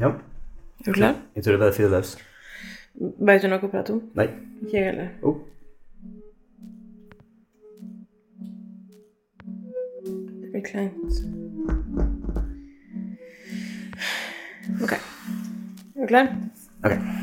Ja. Er du klar? Jeg tror det bare fyrer løs. Vet du noe å prate om? Nei. Ikke jeg heller. Oh. Det blir kleint. Ok. Er du klar? Ok. Hei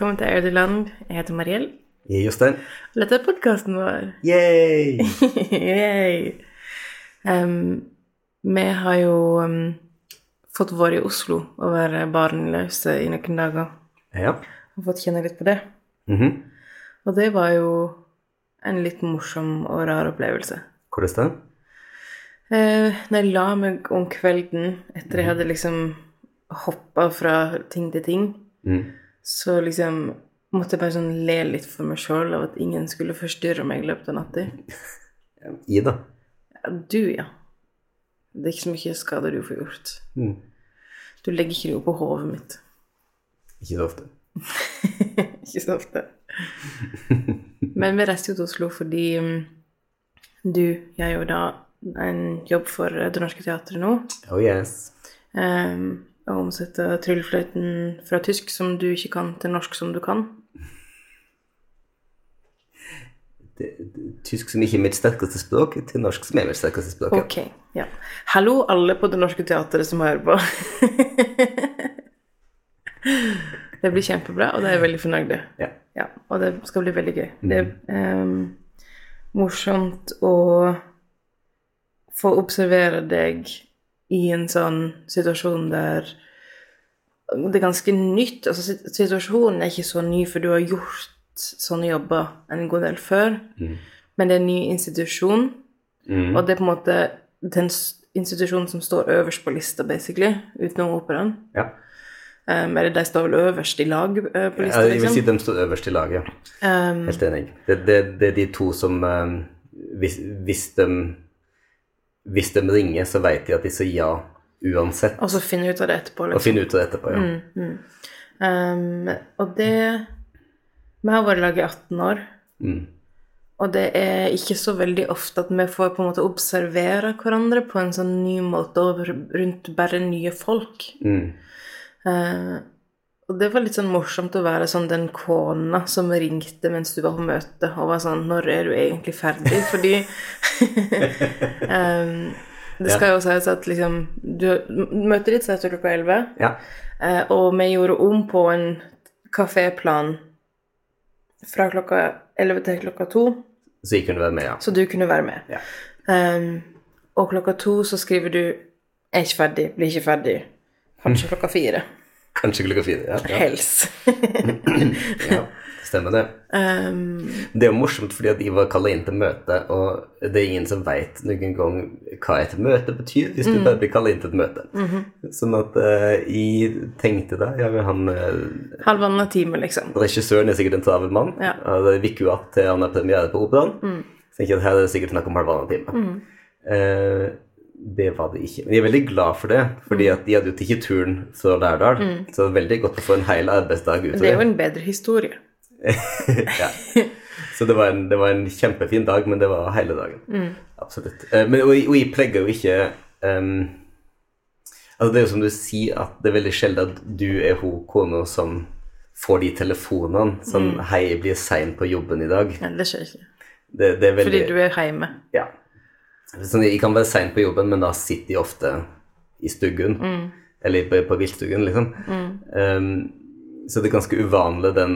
velkommen til Audeland. Jeg heter Mariell. Jeg er Jostein. Og dette er podkasten vår. Yay! Yay. Um, vi har jo um, fått være i Oslo og være barnløse i noen dager. Ja. Og fått kjenne litt på det. Mhm. Og det var jo en litt morsom og rar opplevelse. Hvordan det? Uh, når jeg la meg om kvelden etter jeg hadde liksom hoppa fra ting til ting, Mm. Så liksom måtte jeg bare sånn le litt for meg sjøl av at ingen skulle forstyrre meg i løpet av natta. I, da. Ja, du, ja. Det er ikke så mye skader du får gjort. Mm. Du legger ikke det på hodet mitt. Ikke så ofte. ikke så ofte. Men vi reiste jo til Oslo fordi mm, du, jeg og da en jobb for Det Norske Teatret nå. Oh yes. Um, og omsette tryllefløyten fra tysk som du ikke kan, til norsk som du kan. Det, det, tysk som ikke er mitt sterkeste språk, til norsk som er mitt sterkeste språk. ja. Ok, ja. Hallo alle på Det Norske Teatret som hører på. det blir kjempebra, og det er jeg veldig fornøyd med. Ja. Ja, og det skal bli veldig gøy. Det er um, morsomt å få observere deg i en sånn situasjon der det er ganske nytt. Altså, situasjonen er ikke så ny, for du har gjort sånne jobber en god del før. Men det er en ny institusjon, Mm. og det er på en måte den institusjonen som står øverst på lista, basically, utenom operaen. ja. Um, eller de står vel øverst i lag eh, på lista, liksom. ja jeg vil si liksom. de står øverst i laget. Um, Helt enig. Det, det, det er de to som um, hvis, hvis, de, hvis de ringer, så vet de at de sier ja uansett. og så finne ut av det etterpå. Og finner finne ut av det etterpå, ja. Um, og det Vi har vært lag i 18 år, Mm. og det er ikke så veldig ofte at vi får på en måte observere hverandre på en sånn ny måte og rundt bare nye folk. Mm. Eh, og det var litt sånn morsomt å være sånn den kona som ringte mens du var på møte, og var sånn 'Når er du egentlig ferdig?' Fordi um, Det skal jo sies at liksom du, Møtet ditt starter klokka 11, Ja. eh, og vi gjorde om på en kaféplan fra klokka 11 til klokka 2, Så jeg kunne være med, ja. så du kunne være med. Ja. Um, og klokka to så skriver du 'Er ikke ferdig, blir ikke ferdig'. Kanskje klokka fire. Kanskje glukofin. Ja, ja. Helst. ja. Stemmer det. um, Det er jo morsomt fordi at de var kalla inn til møte, og det er ingen som veit noen gang hva et møte betyr, hvis du bare blir kalla inn til et møte. Sånn at uh, jeg tenkte da Ja, men han uh, halvannen time, liksom. Regissøren er sikkert en travel mann. Ja. og Det viker jo att til han har premiere på Operaen. Så tenker jeg at her er det sikkert snakk om halvannen time. Eh, det var det ikke. Men jeg er veldig glad for det, fordi at de hadde jo tatt turen fra Lærdal. Så det var veldig godt å få en hel arbeidsdag ut av Det er jo en bedre historie. ja. Så det var, en, det var en kjempefin dag, men det var hele dagen. Absolutt. Eh, men, og, og jeg plegger jo ikke um, Altså Det er jo som du sier, at det er veldig sjelden at du er hun kona som får de telefonene sånn 'Hei, jeg blir sein på jobben i dag'. Ja, det skjer ikke. Det, det veldig Fordi du er hjemme. Ja. Sånn, jeg kan være sein på jobben, men da sitter jeg ofte i stuggen. Eller på, på viltstuggen, liksom. Um, så det er ganske uvanlig den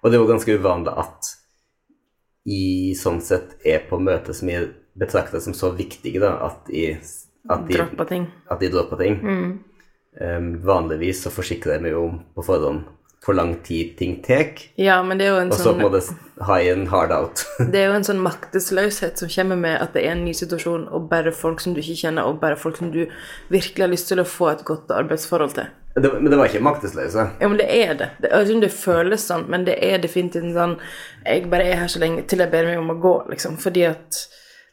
Og det er jo ganske uvanlig at i sånn sett er på møter som jeg betrakter som så viktige, da, at de, at jeg, Droppa ting. at de dropper ting. Um, vanligvis så forsikrer jeg meg jo på forhånd hvor lang tid ting tar, Ja, men det er jo en og så sånn må det ha en hard out. Det er jo en sånn maktesløshet som kommer med at det er en ny situasjon, og bare folk som du ikke kjenner, og bare folk som du virkelig har lyst til å få et godt arbeidsforhold til. Det, men det var ikke maktesløse. Ja, men det er det. det jeg det føles sånn, men det er definitivt en sånn Jeg bare er her så lenge til jeg ber meg om å gå, liksom. Fordi at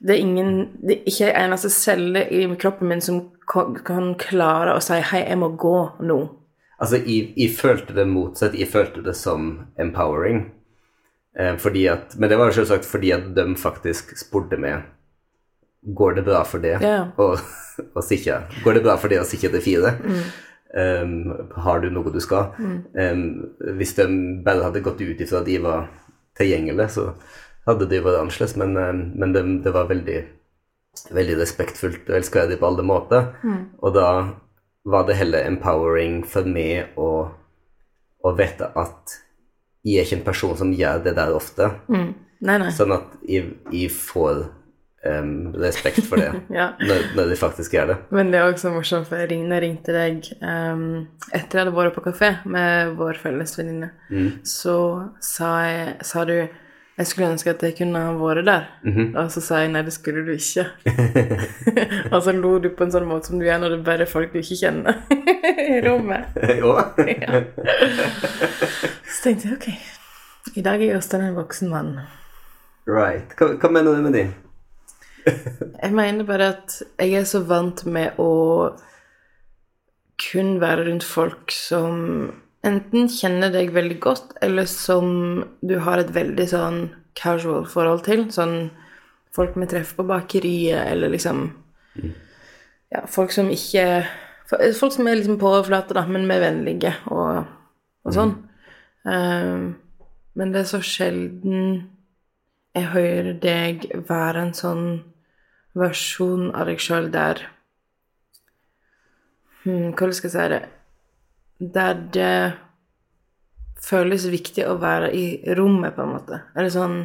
det er ingen Det er ikke en eneste celle i kroppen min som kan, kan klare å si 'hei, jeg må gå nå'. Altså, jeg, jeg følte det motsatt. Jeg følte det som empowering. Eh, fordi at, men det var selvsagt fordi at de faktisk spurte meg Går det bra for det yeah. å å sikre Går det bra for det å sikre det fire? Um, har du noe du skal? Um, hvis de bare hadde gått ut ifra at de var tilgjengelige, så hadde de vært annerledes, men, um, men det, det var veldig veldig respektfullt og elskverdig på alle måter. Og da var det heller empowering for meg å, å vite at jeg er ikke en person som gjør det der ofte. Mm. Nei, nei. Sånn at jeg, jeg får um, respekt for det Ja. når, når de faktisk gjør det. Men det er også morsomt, for jeg ringte, ringte deg um, etter jeg hadde vært på kafé med vår felles venninne. Så sa, jeg, sa du jeg skulle ønske at jeg kunne ha vært der. Og så sa jeg nei, det skulle du ikke. og så lo du på en sånn måte som du gjør når det bare er folk du ikke kjenner i rommet. Ja. Så tenkte jeg ok, i dag er Jostein en voksen mann. Right. Hva, hva mener du med det? Jeg mener bare at jeg er så vant med å kun være rundt folk som enten kjenner deg veldig godt, eller som du har et veldig sånn casual forhold til. Sånn folk vi treffer på bakeriet, eller liksom Ja, folk som ikke Folk som er liksom på overflata, da, men er vennlige og, og sånn. Um, men det er så sjelden jeg hører deg være en sånn versjon av deg sjøl der hmm, Hvordan skal jeg si det Der det føles viktig å være i rommet, på en måte. Eller sånn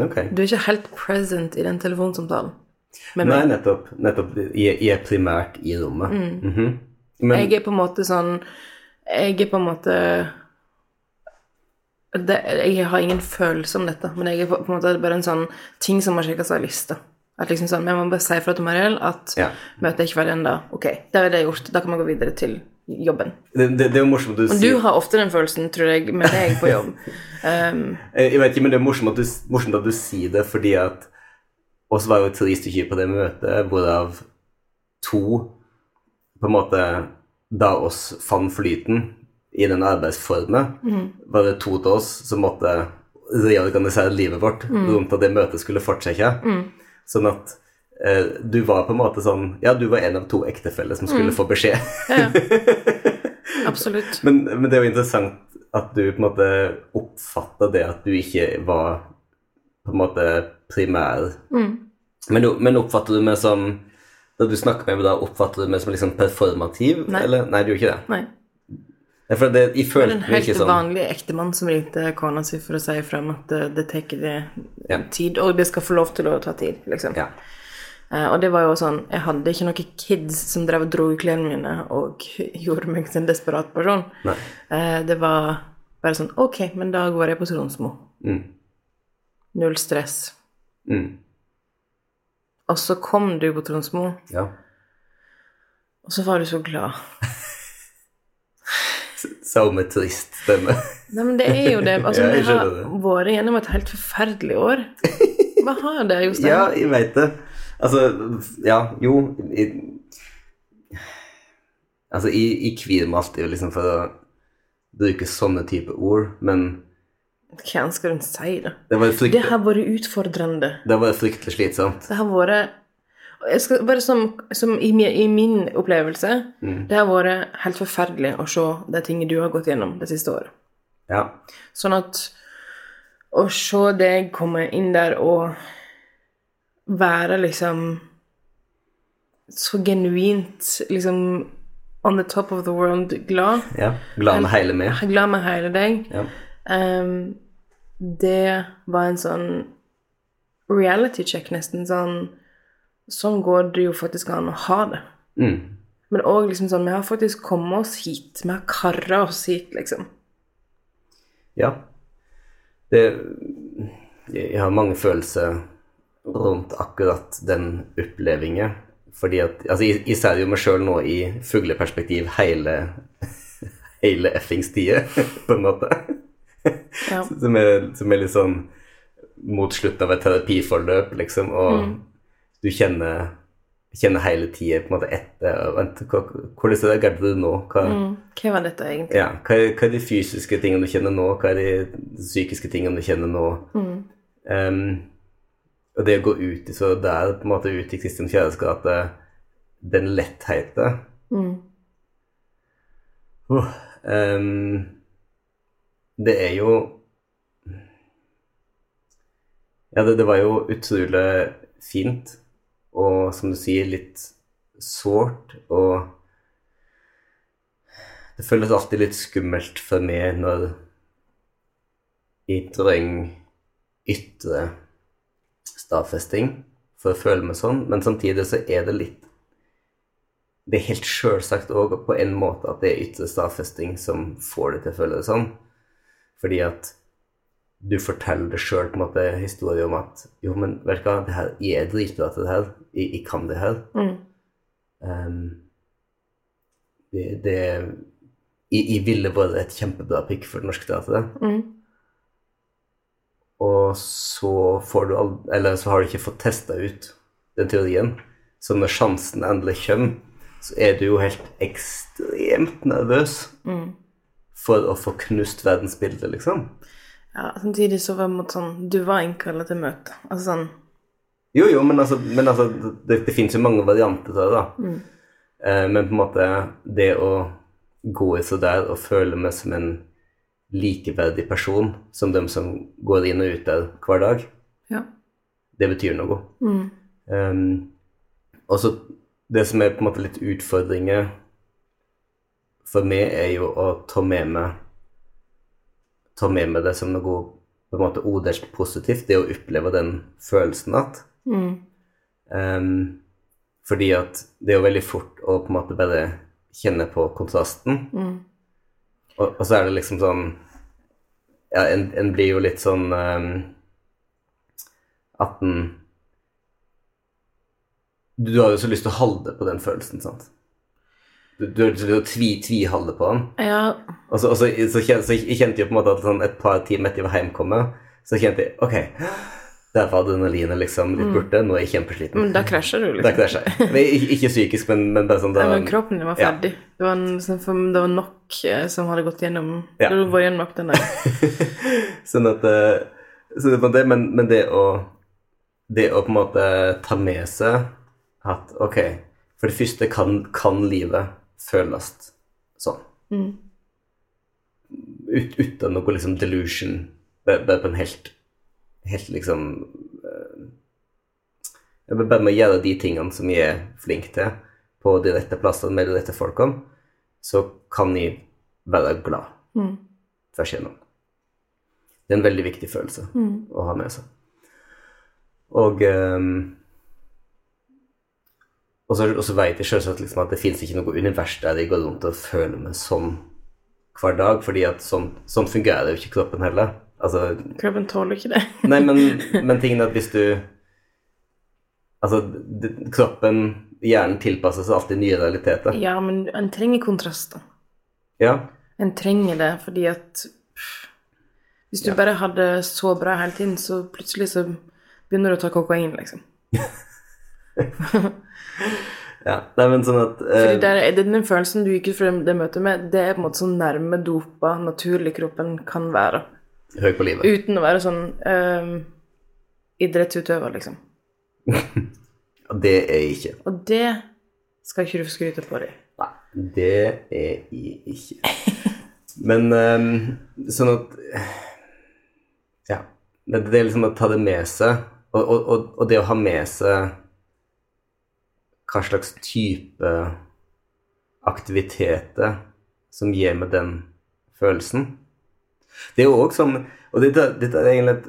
okay. Du er ikke helt present i den telefonsamtalen med Nei, meg. nettopp. nettopp. Jeg, jeg er primært i rommet. Mhm. Men Jeg er på en måte sånn Jeg er på en måte det, Jeg har ingen følelse om dette, men jeg er på, på en måte bare en sånn ting som må sjekkes av lista. At liksom sånn, Jeg må bare si fra til Mariell at Ja. møtet er ikke ferdig ennå. Ok, det er det gjort. Da kan man gå videre til jobben. det, det, det er jo morsomt at du sier... sier du har ofte den følelsen, tror jeg, med deg på jobb. Um, Jeg vet ikke, men det er morsomt at du, morsomt at du sier det, fordi at oss var jo tre stykker på det møtet, hvorav to på en måte Da oss fant flyten i den arbeidsformen, var det to til oss som måtte reorganisere livet vårt rundt at det møtet skulle fortsette. Sånn at du var på en måte sånn Ja, du var en av to ektefeller som skulle få beskjed. ja, ja. Absolutt. Men, men det er jo interessant at du på en måte oppfatta det at du ikke var på en måte primær. Men, men oppfatter du meg som Da du snakker med meg, da oppfatter du meg som liksom performativ? Nei. Eller? Nei, du gjør ikke det. Nei. Ja, For det, jeg Det er en helt sånn vanlig ektemann som ringte kona si for å si frem at det, det tar Ja. tid, og det skal få lov til å ta tid, liksom. Ja. Eh, og det var jo sånn Jeg hadde ikke noen kids som drev og dro i klærne mine og gjorde meg til en desperat person. Nei. Eh, det var bare sånn Ok, men da går jeg på Tronsmo. Mm. Null stress. Mm. Og så kom du på Tronsmo, Ja. og så var du så glad. Så med trist stemme. Nei, men det er jo det. Altså, Ja, vi har vært gjennom et helt forferdelig år. Hva har det, Jostein? Ja, jeg veit det. Altså, ja, jo i, Altså, jeg, jeg kvier meg alltid liksom for å bruke sånne type ord, men Hva skal hun si, da? det var Det har vært utfordrende. det har vært fryktelig slitsomt. Det har vært skal, Bare som, som i, mi- i min opplevelse Det har vært helt forferdelig å se de tingene du har gått gjennom det siste året. Ja. Sånn at å se deg komme inn der og være liksom så genuint liksom on the top of the world glad. ja. Glad med hele meg. Glad med hele deg. Ja. Um, det var en sånn reality check, nesten. Sånn Sånn går det jo faktisk an å ha det. Mm. Men òg liksom sånn Vi har faktisk kommet oss hit. Vi har kara oss hit, liksom. ja. Det Jeg har mange følelser rundt akkurat den opplevingen. fordi at Altså, jeg, ser jo meg sjøl nå i fugleperspektiv hele hele effings tida, på en måte. Ja. Som, er, som er litt sånn mot slutten av et terapiforløp, liksom, og Mm. du kjenner kjenner hele tida på en måte etter vent, Hvordan er det Gerd nå? Hva, Mm. Hva var dette egentlig? ja, hva, hva er de fysiske tingene du kjenner nå? Hva er de psykiske tingene du kjenner nå? Mm. Ehm, og det å gå ut i så der, på en måte ut i Kristin Fjæres gate, den lettheten Mm. uh, um, Det er jo Ja, det, det var jo utrolig fint, og som du sier, litt sårt, og det føles alltid litt skummelt for meg når jeg trenger ytre stadfesting for å føle meg sånn, men samtidig så er det litt Det er helt sjølsagt òg på en måte at det er ytre stadfesting som får deg til å føle det sånn, fordi at du forteller det sjøl på en måte historie om at jo, men vet du hva, det her, jeg er dritbra til det her, jeg, jeg kan det her. Mm. Um, det, det jeg, jeg ville vært et kjempebra pikk for det norske teatret. Mm. Og så får du all, Eller så har du ikke fått testa ut den teorien. Så når sjansen endelig kommer, så er du jo helt ekstremt nervøs Mm. for å få knust verdensbildet, liksom. Ja, samtidig så var det mot sånn Du var innkalla til møte. Altså sånn Jo, jo, men altså, men altså det, det finnes jo mange varianter av det, da. Eh, men på en måte det å gå i så der og føle meg som en likeverdig person som dem som går inn og ut der hver dag, Ja. det betyr noe. Mm. Um, og så det som er på en måte litt utfordringer for meg, er jo å ta med meg ta med meg det som noe på en måte odelt positivt, det å oppleve den følelsen at Mm. um, Fordi at det er jo veldig fort å på en måte bare kjenne på kontrasten. Mm. Og, og så er det liksom sånn Ja, en, en blir jo litt sånn um, At en du, du har jo så lyst til å holde på den følelsen, sant? Du, du har lyst til å tvi, tviholde på den. Ja. Og så, og så, så, kjente, så kjente jeg på en måte at sånn et par timer etter jeg var hjemkommet, så kjente jeg Ok, der var adrenalinet liksom litt borte. Nå er jeg kjempesliten. Men da krasjer du, Da liksom. krasja jeg. Ikke, ikke psykisk, men, men bare sånn da, Nei, men kroppen din var Ja. Det, var en, sånn, det var nok eh, som hadde gått gjennom Ja. Det var gjennom den der. Sånn at eh, så det var det, men, men det å Det å på en måte ta med seg at ok, for det første kan, kan livet føles sånn. Mm. Ut, uten noe liksom delusion. Bare, på en helt Helt liksom eh, Bare med å gjøre de tingene som jeg er flink til, på de rette plassene med de rette folkene, så kan jeg være glad Mm. tvers igjennom. Det er en veldig viktig følelse Mm. å ha med seg. Og um, og så, og så vet jeg selvsagt liksom at det fins ikke noe univers der jeg går rundt og føler meg sånn hver dag, fordi at sånn, sånn fungerer jo ikke kroppen heller. Altså, Kroppen tåler ikke det. nei, men, men tingen er at hvis du Altså, kroppen, hjernen tilpasser seg alltid nye realiteter. Ja, men en trenger kontraster. Ja. En trenger det fordi at pff, Hvis du Ja. bare hadde så bra hele tiden, så plutselig så begynner du å ta kokain, liksom. ja. Nei, men sånn at uh, Fordi der, er den følelsen du gikk ut fra det møtet med, det er på en måte så nærme dopa naturlig kroppen kan være. Høy på livet. Uten å være sånn uh, idrettsutøver, liksom. Og det er jeg ikke. Og det skal ikke du få skryte på deg. Nei, det er jeg ikke. Men um, sånn at Ja. Det, det er liksom å ta det med seg, og, og, og, det å ha med seg hva slags type aktiviteter som gir meg den følelsen. Det er jo òg sånn Og dette, dette er egentlig et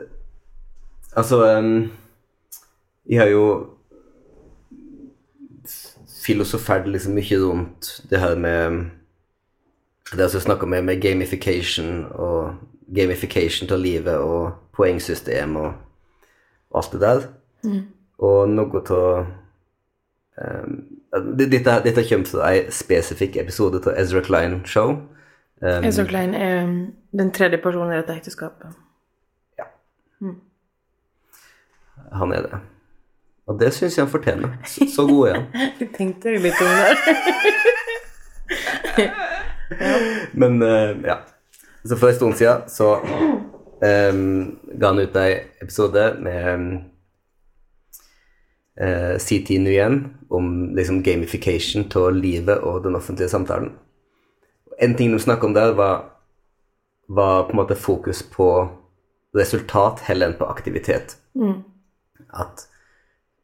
Altså um, Jeg har jo filosofert liksom mye rundt det her med Det altså snakka med, med gamification og gamification av livet og poengsystem og alt det der. Og noe av um, dette, dette kommer fra en spesifikk episode av Ezra Klein Show. Um, Ezra Klein er um, den tredje personen i dette ekteskapet. Han er det. Og det syns jeg han fortjener. Så, så god er han. Du tenkte deg litt om det. Men uh, ja. Så for en stund siden så um, ga han ut ei episode med eh, CT igjen om liksom gamification av livet og den offentlige samtalen. En ting de snakket om der, var, var på en måte fokus på resultat heller enn på aktivitet. At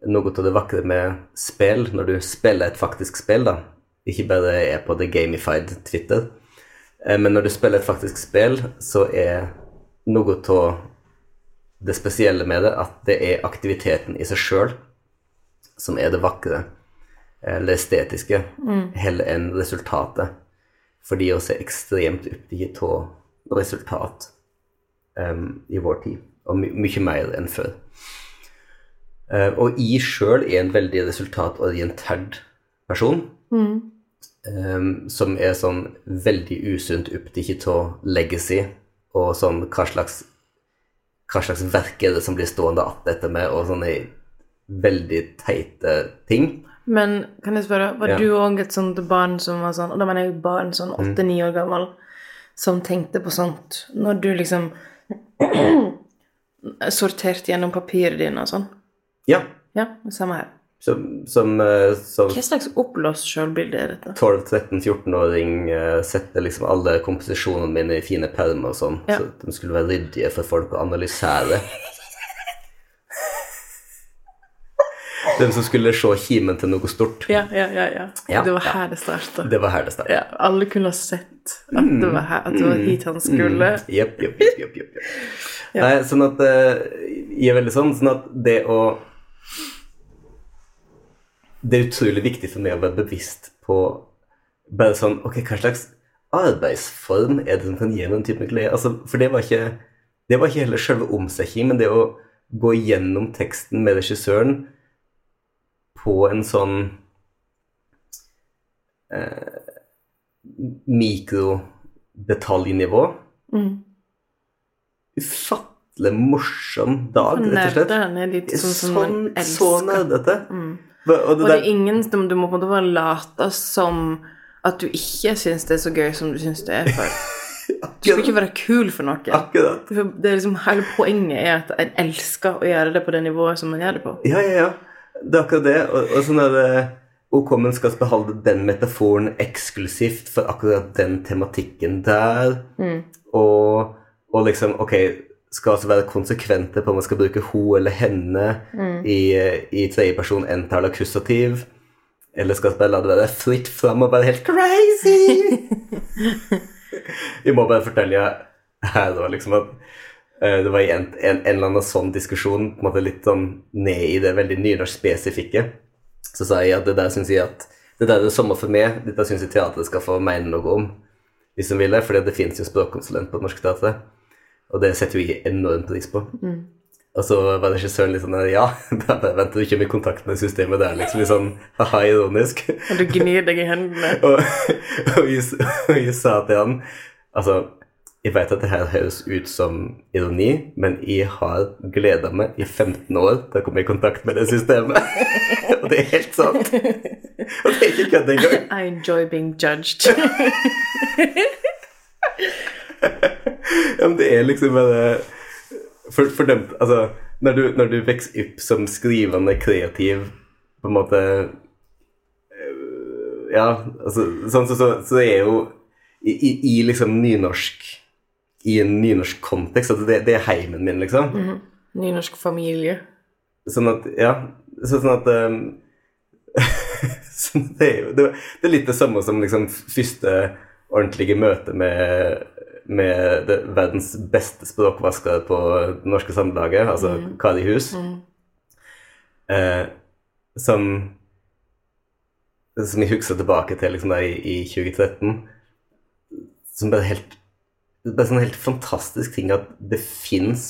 noe av det vakre med spill, når du spiller et faktisk spill, da, ikke bare er på the gamified Twitter, eh, men når du spiller et faktisk spill, så er noe av det spesielle med det at det er aktiviteten i seg sjøl som er det vakre, eller estetiske, heller enn resultatet. Fordi oss er ekstremt opptatt av resultat um, i vår tid, og my mye mer enn før. Eh, og jeg sjøl er en veldig resultatorientert person. em, som er sånn veldig usunt opptatt av legacy og sånn hva slags hva slags verk er det som blir stående att etter meg, og sånne veldig teite ting. Men kan jeg spørre, var Ja. du òg et sånt barn som var sånn Og da mener jeg barn sånn åtte-ni år gammel, som tenkte på sånt når du liksom sorterte gjennom papiret dine og sånn? Ja, Ja, samme her. som, som, eh, som Hva slags oppblåst sjølbilde er dette? 12-13-14-åring eh, setter liksom alle komposisjonene mine i fine permer og sånn, Ja. så de skulle være ryddige for folk å analysere. Den som skulle se kimen til noe stort. Ja, ja, ja. ja. Ja, det var her det starta. Det var her det starta. Ja, alle kunne ha sett at det var her, at det var hit han skulle. Jepp, jepp, jepp, jepp, sånn at eh, Jeg er veldig sånn, sånn at det å Det er utrolig viktig for meg å være bevisst på bare sånn Ok, hva slags arbeidsform er det som kan gi den typen glede? Altså, for det var ikke det var ikke heller selve omsetningen, men det å gå gjennom teksten med regissøren på en sånn eh, mikrodetaljnivå Mm. ufattelig morsom dag, rett og slett. Sånn Sånn, så nerdete. Mm. Og det Og det er ingen Du må på en måte bare late som at du ikke syns det er så gøy som du syns det er. For. Du skal ikke være kul for noe. akkurat. Det er liksom Hele poenget er at en elsker å gjøre det på det nivået som man gjør det på. Ja, ja, ja. Det er akkurat det. Og, og sånn er det Ok, men skal beholde den metaforen eksklusivt for akkurat den tematikken der. Og, og liksom Ok, skal altså være konsekvente på om man skal bruke hun eller henne i, i tredjeperson entall akkusativ? Eller skal bare la det være fritt fram og være helt crazy? Vi må bare fortelle her da, liksom at eh, det var en, en, en eller annen sånn diskusjon, på en måte litt sånn ned i det veldig nynorsk-spesifikke. Så sa jeg at det der syns jeg at det der er sommer for meg, dette syns jeg teatret skal få mene noe om, hvis de vil det, for det finnes jo språkkonsulent på Det Norske Teatret, og det setter jeg enormt pris på. Og så var regissøren litt sånn Ja, da bare venter du ikke med kontakt med systemet der, liksom litt sånn ha-ha, ironisk. Og du gnir deg i hendene. Og, og, jeg, og jeg sa til han Altså, jeg vet at det her høres ut som ironi, men jeg har gleda meg i 15 år til å komme i kontakt med det systemet. og det er helt sant. Og det er ikke kødd engang. I enjoy being judged. Ja, men det er liksom bare For, for dem Altså, når du, når du vokser opp som skrivende, kreativ, på en måte øh, Ja, altså sånn så, så, så er jo i, i, i liksom nynorsk I en nynorsk kontekst at det, det er heimen min, liksom. Nynorsk familie. Sånn at Ja. så- Sånn at um, det, er jo, det, det er litt det samme som liksom første ordentlige møte med, med det, verdens beste språkvaskere på Det Norske Samlaget, altså Kari Hus, eh, som som jeg husker tilbake til liksom, der, i, i 2013, som bare helt det er sånn helt fantastisk ting at det fins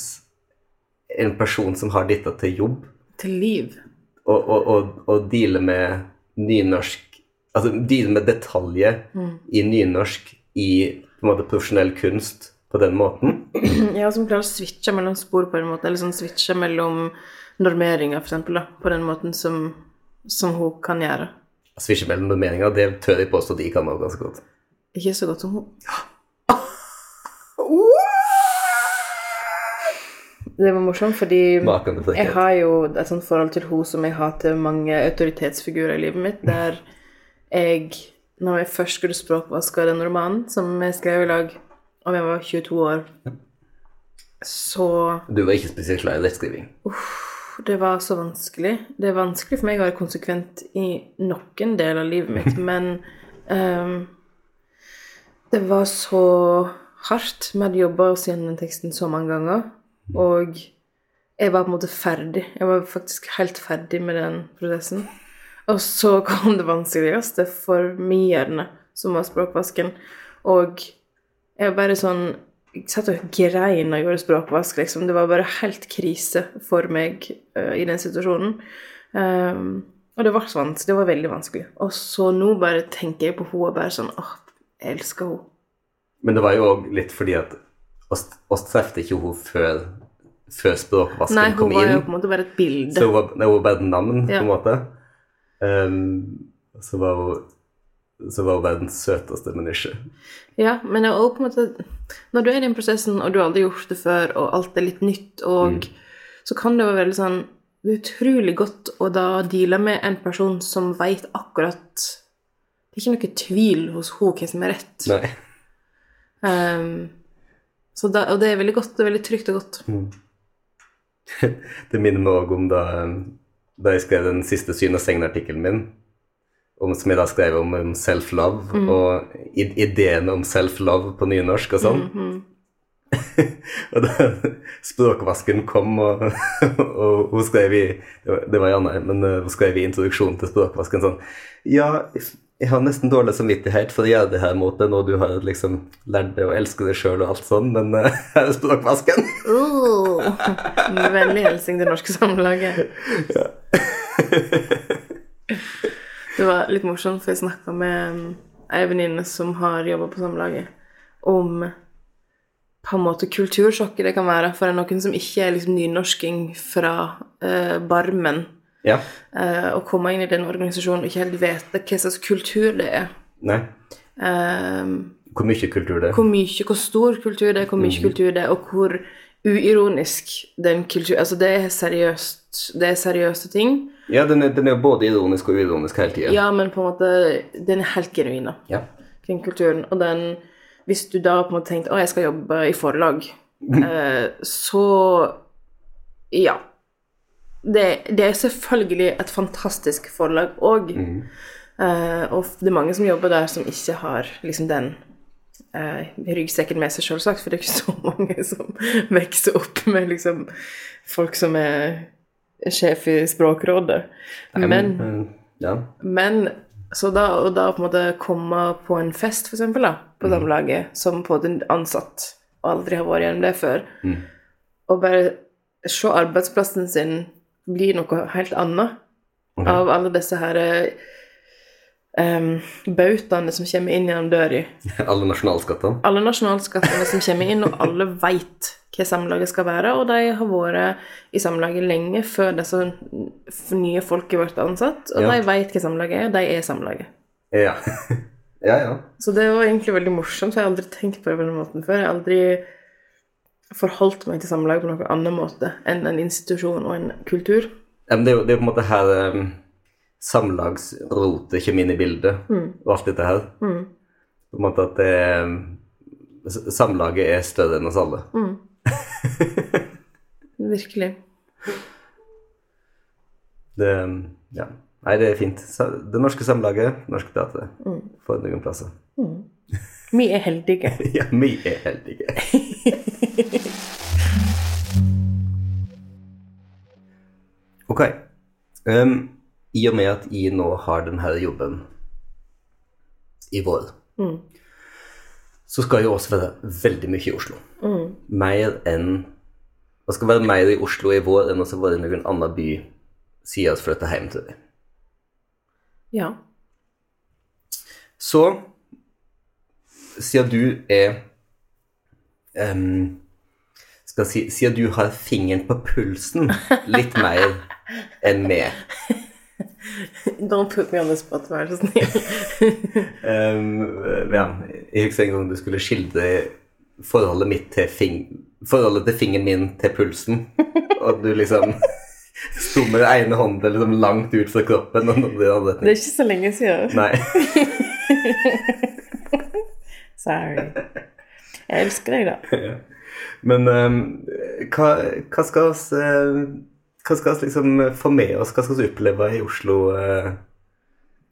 en person som har dette til jobb, Til liv. og, og, og, og deale med nynorsk Altså deale med detaljer i nynorsk i på en måte profesjonell kunst på den måten. Ja, som klarer å switche mellom spor på en måte, eller sånn switche mellom normeringer, eksempel, på den måten som, som hun kan gjøre. Switche mellom normeringer, det tør jeg påstå de kan også ganske godt. Ikke så godt som hun. Det var morsomt, fordi jeg har jo et sånt forhold til hun som jeg har til mange autoritetsfigurer i livet mitt, der jeg, når jeg først skulle språkvaske den romanen som jeg skrev i lag om jeg var 22 år, så Du var ikke spesielt glad i rettskriving. Det var så vanskelig. Det er vanskelig for meg å være konsekvent i noen del av livet mitt, men um, det var så hardt. Vi hadde jobba oss gjennom den teksten så mange ganger, og jeg var på en måte ferdig. Jeg var faktisk helt ferdig med den prosessen. Og så kom det vanskeligste for min hjerne, som var språkvasken. Og jeg var bare sånn Jeg satt og grein og gjorde språkvask, liksom. Det var bare helt krise for meg uh, i den situasjonen. Um, og det var så vanskelig. Det var veldig vanskelig. Og så nå bare tenker jeg på henne og bare sånn åh, jeg elsker henne. Men det var jo òg litt fordi at oss, trefte ikke hun før, før språkvasken Nei, kom hun var jo på en måte bare et bilde. Så hun var, nei, hun var bare et navn, på en måte. Ehm, så var hun så var hun verdens søteste menneske. Ja, men jeg også på en måte Når du er i den prosessen, og du har aldri gjort det før, og alt er litt nytt, og så kan det være veldig sånn Det er utrolig godt å da deale med en person som veit akkurat Det er ikke noe tvil hos henne hva som er rett. Nei. Um, så da, og det er veldig godt. Det er veldig trygt og godt. Det minner meg òg om da, da jeg skrev den siste Syn og Segn-artikkelen min, om, som jeg da skrev om, om self-love, og i- ideene om self-love på nynorsk og sånn. og da språkvasken kom, og, og hun skrev i Det var, var Janne, men eh, hun skrev i introduksjonen til språkvasken sånn Ja, jeg har nesten dårlig samvittighet for å gjøre det her mot deg når du har liksom lært deg å elske deg sjøl og alt sånn, men uh, her er språkvasken. Uh, Vennlig hilsen til Norske Samlaget. Det var litt morsomt, for jeg snakka med um, ei venninne som har jobba på Samlaget, om på en måte kultursjokket det kan være for noen som ikke er liksom nynorsking fra uh, Barmen, Ja. Uh, å komme inn i den organisasjonen og ikke helt vite hva slags kultur det er. Nei. Uh, Hvor mye kultur det er. hvor mye, hvor stor kultur det er, hvor mye kultur det er, og hvor uironisk den kultur Altså, det er seriøst. Det er seriøse ting. Ja, den er, den er både ironisk og uironisk hele tida. Ja, men på en måte Den er helt genuin, da, Ja. kring kulturen. Og den Hvis du da på en måte tenkte å, jeg skal jobbe i forlag, eh, så Ja. Det, det er selvfølgelig et fantastisk forlag òg. Eh, og det er mange som jobber der som ikke har liksom den uh, ryggsekken med seg, selvsagt, for det er ikke så mange som vokser opp med liksom folk som er sjef i Språkrådet. Men, men, Ja. men så da, og da på en måte komme på en fest, for eksempel, da, på Samlaget, som på en ansatt, og aldri har vært gjennom det før, og bare se arbeidsplassen sin bli noe helt annet av alle disse her um, bautaene som kommer inn gjennom døra. Alle nasjonalskattene. Alle nasjonalskattene som kommer inn, og alle veit hva Samlaget skal være, og de har vært i Samlaget lenge før disse nye folka ble ansatt, og Ja. de veit hva Samlaget er, og de er Samlaget. Ja. ja, ja. Så det var egentlig veldig morsomt, for jeg har aldri tenkt på det på den måten før. Jeg har aldri forholdt meg til Samlaget på noen annen måte enn en institusjon og en kultur. Ja, det, er jo, det er på en måte her um, samlagsrotet kommer inn i bildet, og alt dette her. På en måte at det um, Samlaget er større enn oss alle. Virkelig. Det, um, ja. Nei, det er fint. Det norske samlaget, Norsk Teater, får noen plasser. Vi er heldige. Ja, vi er heldige. ok. Um, I og med at jeg nå har denne jobben i vår, så skal jeg også være veldig mye i Oslo. Mer enn Man skal være mer i Oslo i vår enn å være i noen annen by siden vi flytter hjem til deg. Ja. Så, siden du er um, Skal si Siden du har fingeren på pulsen litt mer enn meg Don't put me on the spot, vær så snill. um, ja, Jeg husker en gang du skulle skildre forholdet mitt til fing Forholdet til fingeren min til pulsen. Og du liksom sto med den ene hånden liksom langt ut fra kroppen. Det er ikke så lenge siden. Nei. Sorry. Jeg elsker deg, da. Men um, hva, hva skal oss eh, Hva skal oss liksom få med oss? Hva skal vi oppleve i Oslo? eh?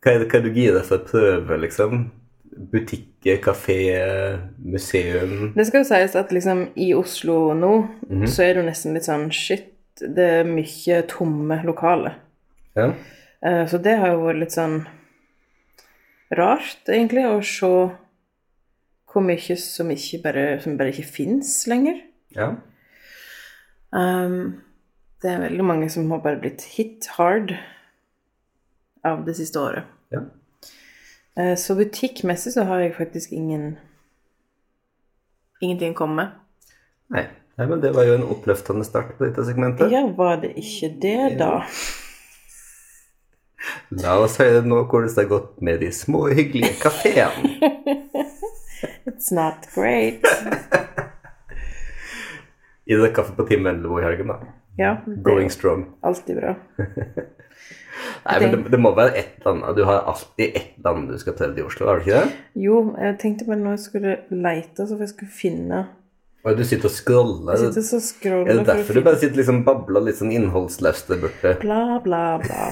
Hva er det hva det du gir deg for å prøve, liksom? Butikker, kafé, museum Det skal jo sies at liksom i Oslo nå, så er det jo nesten litt sånn shit, det er mye tomme lokaler. Ja. Eh, Så det har jo vært litt sånn rart, egentlig, å se hvor mye som ikke bare, som bare ikke fins lenger. ja. Um, det er veldig mange som har bare blitt hit hard av det siste året. ja. Uh, Så butikkmessig så har jeg faktisk ingen Ingenting å komme med. Nei. Nei, men det var jo en oppløftende start på dette segmentet. Ja, var det ikke det, da? La oss høre nå hvordan det har gått med de små, hyggelige kafeene. It's not great. I det kaffe på Tim Vendelbo i helgen, da. Ja, Going strong. alltid bra. Nei, men det, det må være et eller annet. Du har alltid et eller annet du skal telle i Oslo, har du ikke det? Jo, jeg tenkte bare når jeg skulle leite, så jeg skulle finne Og du sitter og scroller. Jeg sitter så og scroller Er det derfor du bare sitter liksom babler litt sånn innholdsløst der borte? Bla, bla, bla.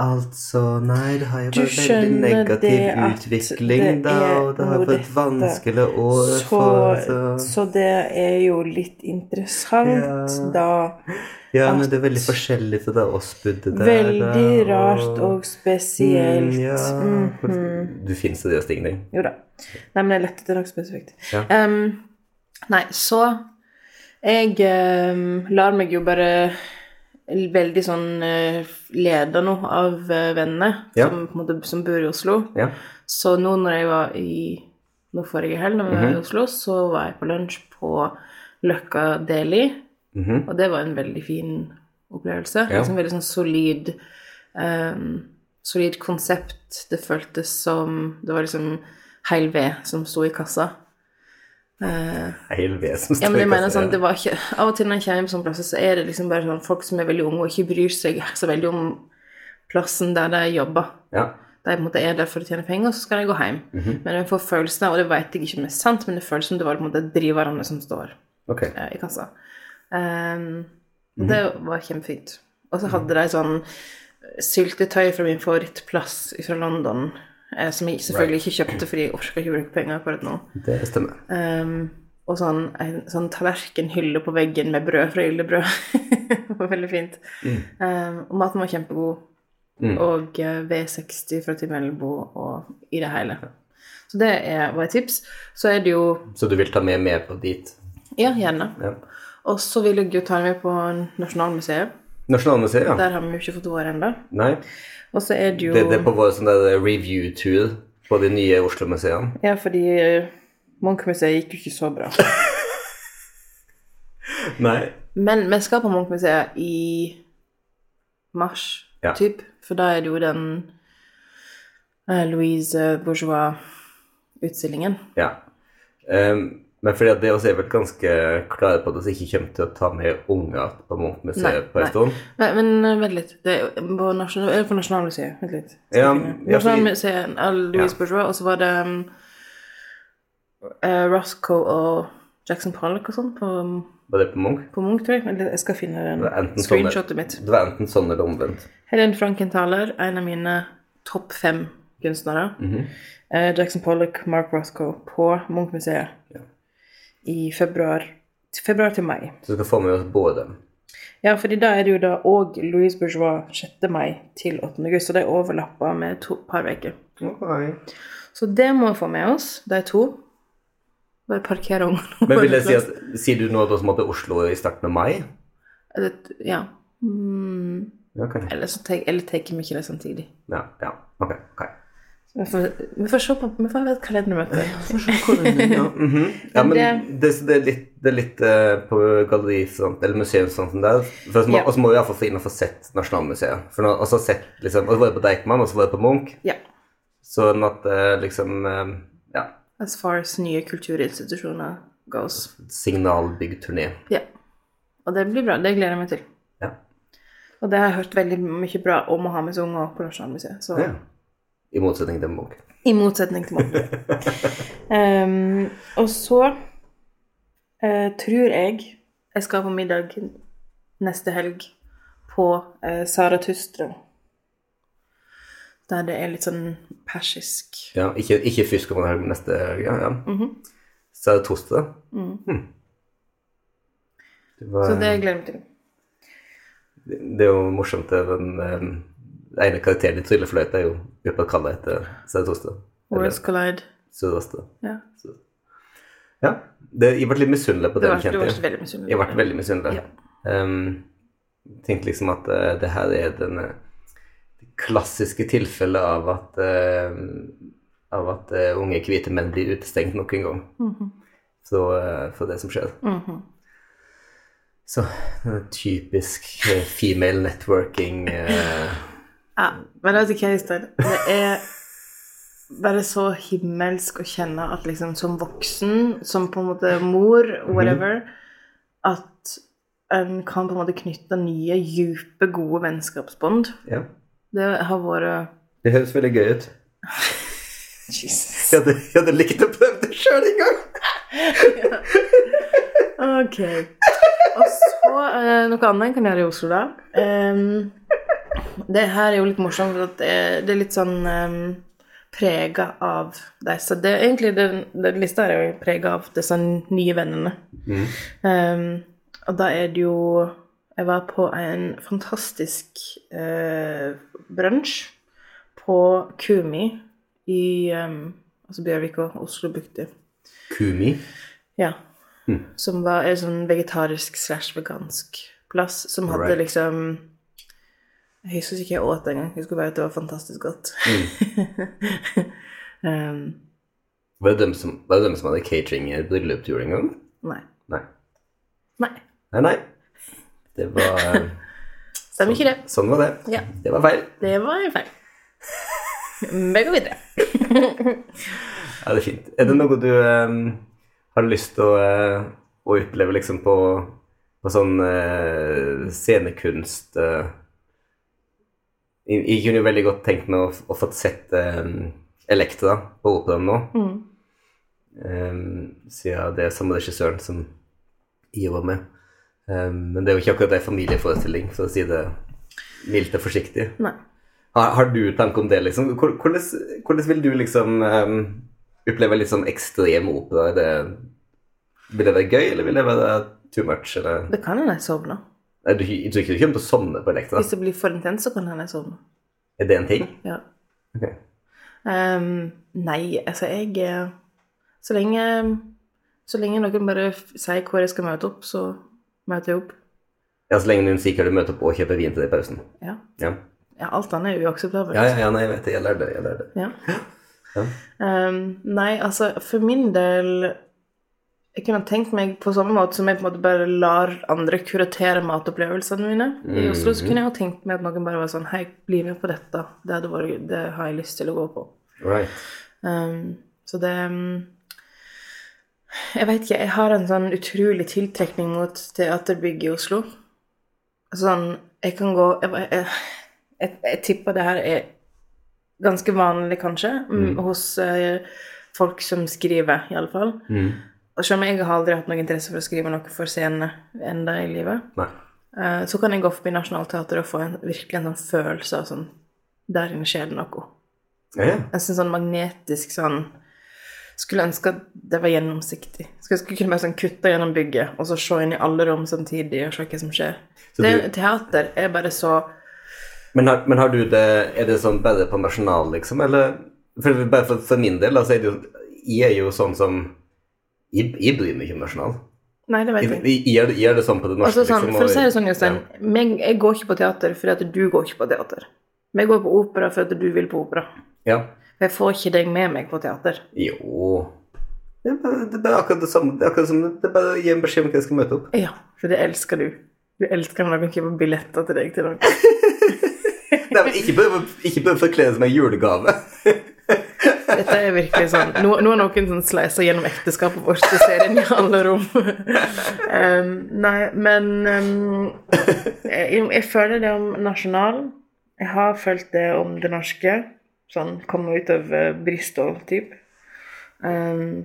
Altså, nei, det har jo vært veldig negativ utvikling, da, og det har vært vanskelig år Så, for så... så det er jo litt interessant, Ja. da. Ja, men det er veldig forskjellig fra da oss bodde der. Veldig da, rart og spesielt. Mm, ja. Mhm. Du finner seriøst ingenting. Jo da. Nei, men jeg lette etter noe spesifikt. Ja. Um, nei, så Jeg um, lar meg jo bare veldig sånn leder nå av vennene Ja. som, måte, som bor i Oslo. Ja. Så nå når jeg var i Nå forrige helg, når vi Mhm. var i Oslo, så var jeg på lunsj på Løkka Deli. Mhm. Og det var en veldig fin opplevelse. Ja. Liksom veldig sånn solid um, Solid konsept. Det føltes som Det var liksom heil ved som sto i kassa. Heil ja, men jeg mener sånn, det var ikke Av og til når jeg kommer sånne plasser, så er det liksom bare sånn folk som er veldig unge og ikke bryr seg så veldig om plassen der de jobber. Ja. De på en måte er der for å tjene penger, og så skal de gå hjem. Mhm. Men jeg får følelsen av, og det vet jeg ikke om det er sant, men det føles som det var på en måte driverne som står okay. eh, i kassa. Um, mm -hmm. Det var kjempefint. Og så hadde de sånn syltetøy fra min favorittplass fra London, som jeg selvfølgelig ikke kjøpte fordi jeg orker ikke bruke penger akkurat nå. Det stemmer. Um, og sånn, en sånn tallerkenhylle på veggen med brød fra Yldebrød. det var veldig fint. Ehm, og maten var kjempegod. Mm. Og eh, V60 fra Tim Elbo og i det hele. Så det er, var et tips. Så er det jo Så du vil ta med med på dit? Ja, gjerne. Ja. Og så vil jeg jo ta med på Nasjonalmuseet. Nasjonalmuseet, ja. Der har vi jo ikke fått vært ennå. Og så er det jo det, det er på vår sånn review-tour på de nye Oslo-museene. Ja, fordi eh, Munch-museet gikk jo ikke så bra. Nei. Men vi skal på Munch-museet i mars, Ja. typ. For da er det jo den eh, Louise Bourgeois-utstillingen. Ja. Ehm, men fordi det også er vel ganske klare på at vi ikke kommer til å ta med unger på Munch-museet på en nei. stund. Men, men eh, vent litt. Det er på, nasjonal, Nasjonalmuseet. Vent litt. Ja, Nasjonalmuseet Louise Ja. Bourgeois, og så var det um, uh, Roscoe og Jackson Pollock og sånn på, Var det på Munch? på Munch, tror jeg. Eller jeg skal finne den sånn screenshotet mitt. Det var enten sånn eller omvendt. Helen Frankenthaler, en av mine topp fem kunstnere. Mm -hmm. uh, Jackson Pollock, Mark Roscoe på Munch-museet Ja. I februar, februar til mai. Så vi skal få med oss både. Ja, fordi da er det jo da òg Louise Bourgeois 6. mai til 8. august, og det overlapper med et par uker. Ok. Så det må vi få med oss, de to. Bare parkere ungene. Men vil jeg si at Sier du nå at vi måtte Oslo i starten av mai? Ja. Mm, Okay. Eller så tar vi ikke det samtidig. Ja, ja. Ok. ok. Vi får, vi får se på Vi får ha et kalendermøte. Ja, mhm. ja men det, det er litt, det er litt uh, på galleri sånt, eller museumsfronten sånt der. Og så må, Ja. Må vi iallfall få inn og få sett Nasjonalmuseet. For nå, også sett, liksom, og så var jeg på Deichman, og så var jeg på Munch. Ja. Sånn at uh, liksom uh, Ja. As far as nye kulturinstitusjoner goes. Signalbyggturné. Ja. Og det blir bra. Det gleder jeg meg til. Ja. Og det har jeg hørt veldig mye bra om å ha med seg unger på Nasjonalmuseet. Så ja. I motsetning til Munch. i motsetning til Munch. um, og så uh, tror jeg jeg skal på middag neste helg på uh, Zarathustra. Der det er litt sånn persisk. Ja, ikke, ikke først kommer helg neste helg. Ja, ja. Mhm. det Mm. Hm. Det, var, Så det gleder jeg meg til. det er jo morsomt. det, Den ene karakteren i Tryllefløyta er jo oppkalla etter Zarathustra. Eller Worlds Collide. Sydøstre. Ja. Ja. Det, jeg ble litt misunnelig på Det var, du var veldig misunnelig. Jeg ble veldig misunnelig. Um, tenkte liksom at uh, det her er den eh, det klassiske tilfellet av at uh, av at uh, unge hvite menn blir utestengt nok en gang så, eh, for det som skjer. Mhm. Så eh, typisk female networking Ja, men vet du hva, Øystein? Det er bare så himmelsk å kjenne at liksom som voksen, som på en måte mor, whatever, at en kan på en måte knytte nye, dype, gode vennskapsbånd. Ja. Det har vært Det høres veldig gøy ut. Jesus. Jeg hadde, jeg hadde likt å prøve det sjøl en gang. Ok. Og så eh, noe annet jeg kan gjøre i Oslo, da. Em, det her er jo litt morsomt, for det, er- det er litt sånn um, prega av disse det, er Egentlig, den, den lista er jo prega av disse nye vennene. Em, og da er det jo Jeg var på en fantastisk uh, brunsj på Kumi i um, altså Bjørvika, Oslo-bukta. Kumi. Ja. Som var en sånn vegetarisk slash vegansk plass som hadde right. liksom Jeg husker ikke jeg åt engang. Jeg husker bare at det var fantastisk godt. um, Var det dem som, var det dem som hadde catering i et jul en gang? nei. Nei. Nei. Nei, nei. Det var eh, Stemmer ikke det. Sånn var det. Ja. Det var feil. Det var feil. Vi går videre. Ja, det er fint. Er det noe du um, har lyst til å, uh, å oppleve liksom på, på sånn uh, scenekunst eh, jeg, kunne jo veldig godt tenkt meg å, å fått sett um, Elektra på operaen nå. Eh, siden det er samme regissøren som jeg var med. Um, men det er jo ikke akkurat ei familieforestilling, for å si det mildt og forsiktig. Nei. Har, har du tanke om det, liksom? Hvordan, hvordan vil du liksom um, oppleve litt sånn ekstrem opera? Er det, vil det være gøy, eller vil det være too much? Eller? Det kan hende jeg sovner. Nei, du, du ikke du kommer til å sovne på Elektra. Hvis det blir for intenst, så kan hende jeg sovner. Er det en ting? Ja. Okay. Um, nei, altså jeg eh, Så lenge Så lenge noen bare sier hvor jeg skal møte opp, så møter jeg opp. Ja, Så lenge noen sier hva du møter opp og kjøper vin til deg i pausen. Ja. Ja. ja alt annet er uakseptabelt. Ja, ja, ja, nei, jeg vet det. Jeg lærer det. Jeg lærer det. Ja. Ja. Ehm, nei, altså for min del Jeg kunne tenkt meg på samme måte som jeg på en måte bare lar andre kuratere matopplevelsene mine i Oslo, så kunne jeg jo tenkt meg at noen bare var sånn Hei, bli med på dette. Det, vært, det har jeg lyst til å gå på. Right. Um, så det um, Jeg vet ikke, jeg har en sånn utrolig tiltrekning mot teaterbygg i Oslo. Sånn Jeg kan gå Jeg, jeg, jeg, jeg tipper det her er ganske vanlig, kanskje, mm. hos uh, folk som skriver, iallfall. Mm. Og selv om jeg har aldri hatt noe interesse for å skrive noe for scene enda i livet, Nei. eh, så kan jeg gå forbi Nationaltheatret og få en, virkelig en sånn følelse av sånn Der inne skjer det noe. Ja, ja. En sånn, sånn magnetisk sånn Skulle ønske at det var gjennomsiktig. Skulle skulle kunne bare sånn kutte gjennom bygget og så se inn i alle rom samtidig og se hva som skjer. Du... det, Teater er bare så Men, har, men har du det Er det sånn bare på nasjonal, liksom, eller for, Bare for, for min del, altså, er det jo Jeg er jo sånn som Jeg, jeg bryr meg ikke om nasjonal. Nei, det vet jeg. Jeg, jeg, jeg gjør det sånn på det norske, Altså, sånn, liksom? for å si det sånn, Jostein, Ja. jeg går ikke på teater fordi at du går ikke på teater. Jeg går på opera fordi at du vil på opera. Ja. Jeg får ikke deg med meg på teater. Jo Det er bare, det er akkurat det samme. Det er akkurat som det er bare å gi en beskjed om hva jeg skal møte opp. Ja, for det elsker du. Du elsker når noen kjøper billetter til deg til noe. Nei, men ikke prøv å forkle det som en julegave. Dette er virkelig sånn Nå, nå har noen sånn sleiser gjennom ekteskapet vårt og ser inn i alle rom. um, nei, men um, jeg, jeg føler det om nasjonal. Jeg har følt det om det norske. Sånn komme ut av uh, Bristol, type. Um,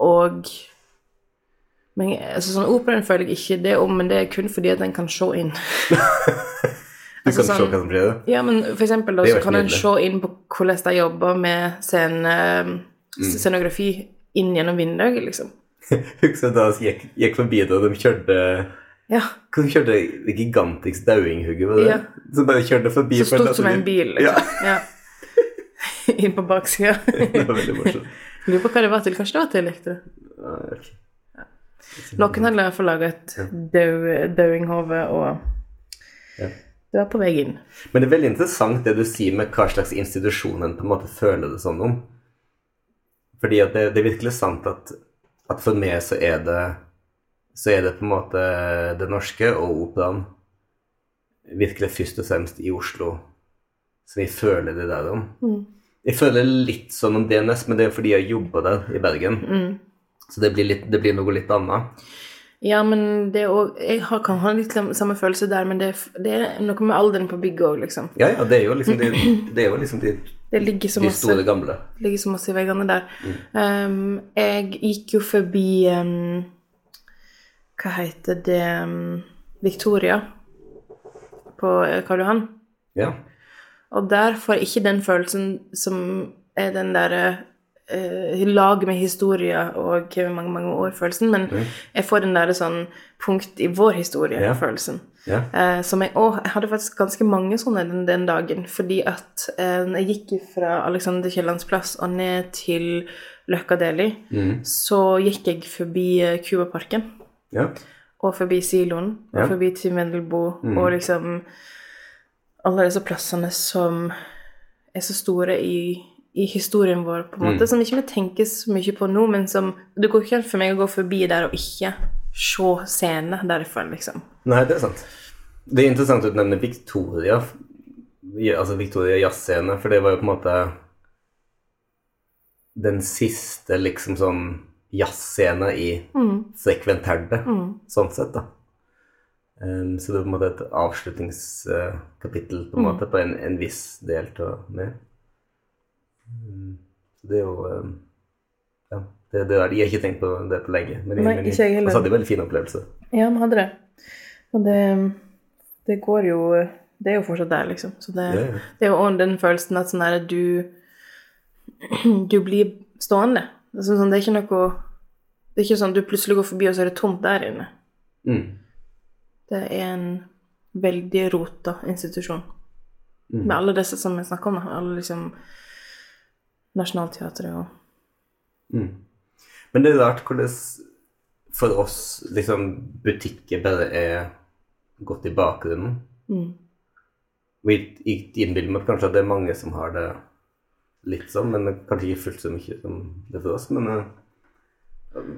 og men altså, sånn Operaen føler jeg ikke det om, men det er kun fordi at en kan se inn. Du Altså, kan se sånn- hva som det. Ja, men for eksempel da, så kan en se inn på hvordan de jobber med scene, Mm. scenografi inn gjennom vinduet, liksom. Husker da vi gikk, gikk forbi da de kjørte Ja, De kjørte det gigantiske dauinghugget, var det? Ja. Som bare kjørte forbi. så for stort at som en bil, liksom. Ja. Inn på baksida. det var veldig morsomt. Lurer på hva det var til. Kanskje det var til Elektro. Ja, ok. Noen hadde i hvert fall laga et dauinghove, og Ja. Det var på vei inn. Men det er veldig interessant det du sier med hva slags institusjon en på en måte føler det sånn om. Fordi det, det er virkelig sant at, at for meg så er det så er det på en måte det norske og operaen virkelig først og fremst i Oslo som jeg føler det der om. Mm. Jeg føler litt sånn om DNS, men det er fordi jeg jobber der i Bergen. Mm. Så det blir, litt, det blir noe litt annet. Ja, men det òg Jeg har, kan ha litt samme følelse der, men det det er noe med alderen på bygget òg, liksom. Ja, ja, det er jo liksom de, det er jo liksom de, Det ligger så de masse store gamle. ligger så masse i veggene der. Um, jeg gikk jo forbi um, Hva heter det um, Victoria på eh, Karl Johan. Ja. Og der får jeg ikke den følelsen som er den derre uh, lag med historie og mange, mange år-følelsen, men jeg får den derre sånn punkt i vår historie-følelsen. Ja. Eh, som jeg, å, jeg hadde faktisk ganske mange sånne den, den dagen, fordi at eh, jeg gikk fra Alexander Kiellands plass og ned til Løkka Deli, mm. så gikk jeg forbi eh, Cubaparken, Yeah. og forbi siloen, og forbi Tim mm. og liksom alle disse plassene som er så store i, i historien vår, på en måte, som ikke vi tenker så mye på nå, men som Det går ikke an for meg å gå forbi der og ikke se scenen derfra, liksom. Nei, det er sant. Det er interessant at du nevner Victoria, altså Victoria jazzscene, for det var jo på en måte den siste liksom sånn jazzscene i Sekventerde, sånn sett, da. Um, så det er på en måte et avslutningskapittel på en måte på en, en viss del av meg. Det er jo um, Ja, det, det der, jeg har ikke tenkt på det på lenge, men jeg, Nei, men ikke jeg heller. hadde en veldig fin opplevelse. Ja, vi hadde det. Og det, det går jo Det er jo fortsatt der, liksom. Så det, Ja, ja. det er jo den følelsen at sånn der du Du blir stående. Det er, sånn, det er ikke noe Det er ikke sånn du plutselig går forbi, og så er det tomt der inne. Mm. Det er en veldig rota institusjon. Med alle disse som vi snakker om. Alle liksom Nationaltheatret og Mm. Men det er rart hvordan for oss liksom butikker bare er gått i bakgrunnen. mm. Vi innbiller meg kanskje at det er mange som har det litt sånn, men kanskje ikke fullt så mye som det for oss. Men eh,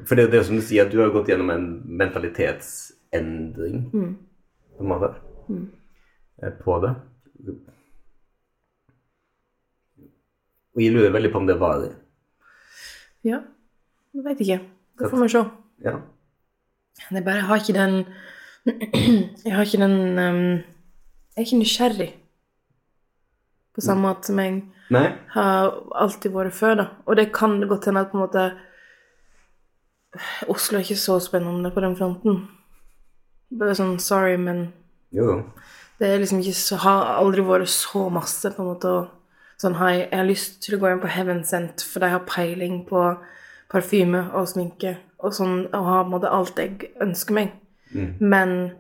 for det, det er jo som du sier, at du har gått gjennom en mentalitetsendring Mm. på en måte mm. på det. Og jeg lurer veldig på om det var det. Ja. Jeg veit ikke. Det får vi se. Ja. Det er bare Jeg har ikke den Jeg har ikke den um, Jeg er ikke nysgjerrig på samme måte som jeg Nei? har alltid vært før, da. Og det kan godt hende at på en måte Oslo er ikke så spennende på den fronten. Bare sånn sorry, men Jo, jo. det er liksom ikke så Har aldri vært så masse, på en måte. Og sånn, hei, jeg har lyst til å gå inn på Heaven Sent, for de har peiling på parfyme og sminke og sånn, og har på en måte alt jeg ønsker meg. Men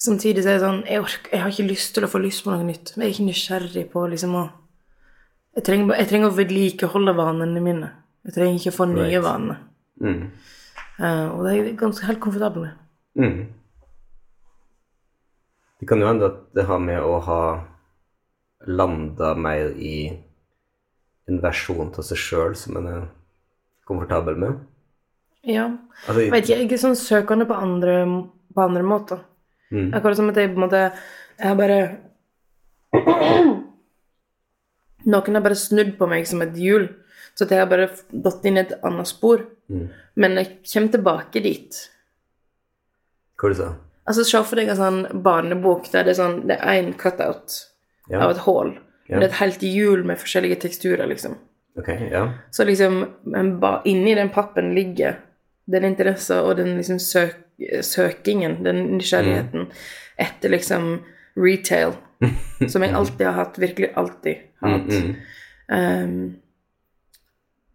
samtidig så er det sånn jeg, orker, jeg har ikke lyst til å få lyst på noe nytt. Jeg er ikke nysgjerrig på liksom å Jeg trenger, jeg trenger å vedlikeholde vanene mine. Jeg trenger ikke å få nye Right. vaner. Mm. Uh, og det er jeg ganske helt komfortabel med. Mm. Det kan jo hende at det har med å ha landa mer i en versjon av seg sjøl som en er komfortabel med. Ja. Altså, Jeg vet ikke, jeg er sånn søkende på andre, på andre måter. Mm. Akkurat som at jeg på en måte Jeg har bare Noen har bare snudd på meg som et hjul. Så jeg har bare gått inn i et annet spor. Mm. Men jeg kommer tilbake dit. Hva du sa Altså, Se for deg en sånn barnebok der det er sånn Det er én cutout Ja. av et hull. Ja. Det er et helt hjul med forskjellige teksturer, liksom. Okay, ja. Så liksom inni den pappen ligger den interessen og den liksom søk, søkingen, den nysgjerrigheten etter liksom retail, som jeg alltid har hatt, virkelig alltid har hatt. Mm. Um,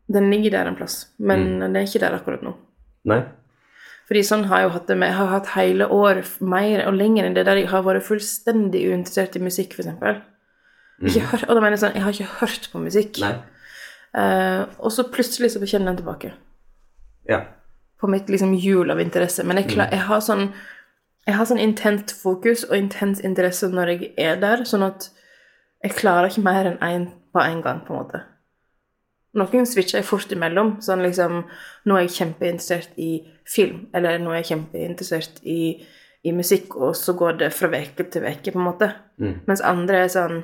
den ligger der en plass, men den er ikke der akkurat nå. Nei? Fordi sånn har jeg jo hatt det med Jeg har hatt hele år mer og lenger enn det der jeg har vært fullstendig uinteressert i musikk, f.eks. Hør- Og da mener jeg sånn Jeg har ikke hørt på musikk. Eh, og så plutselig så kjenner den tilbake Ja. på mitt liksom hjul av interesse. Men jeg, klar, jeg har sånn jeg har sånn intent fokus og intens interesse når jeg er der, sånn at jeg klarer ikke mer enn én på en gang, på en måte. Noen switcher jeg fort imellom. Sånn liksom Nå er jeg kjempeinteressert i film, eller nå er jeg kjempeinteressert i, i musikk, og så går det fra uke til uke, på en måte. Mm. Mens andre er sånn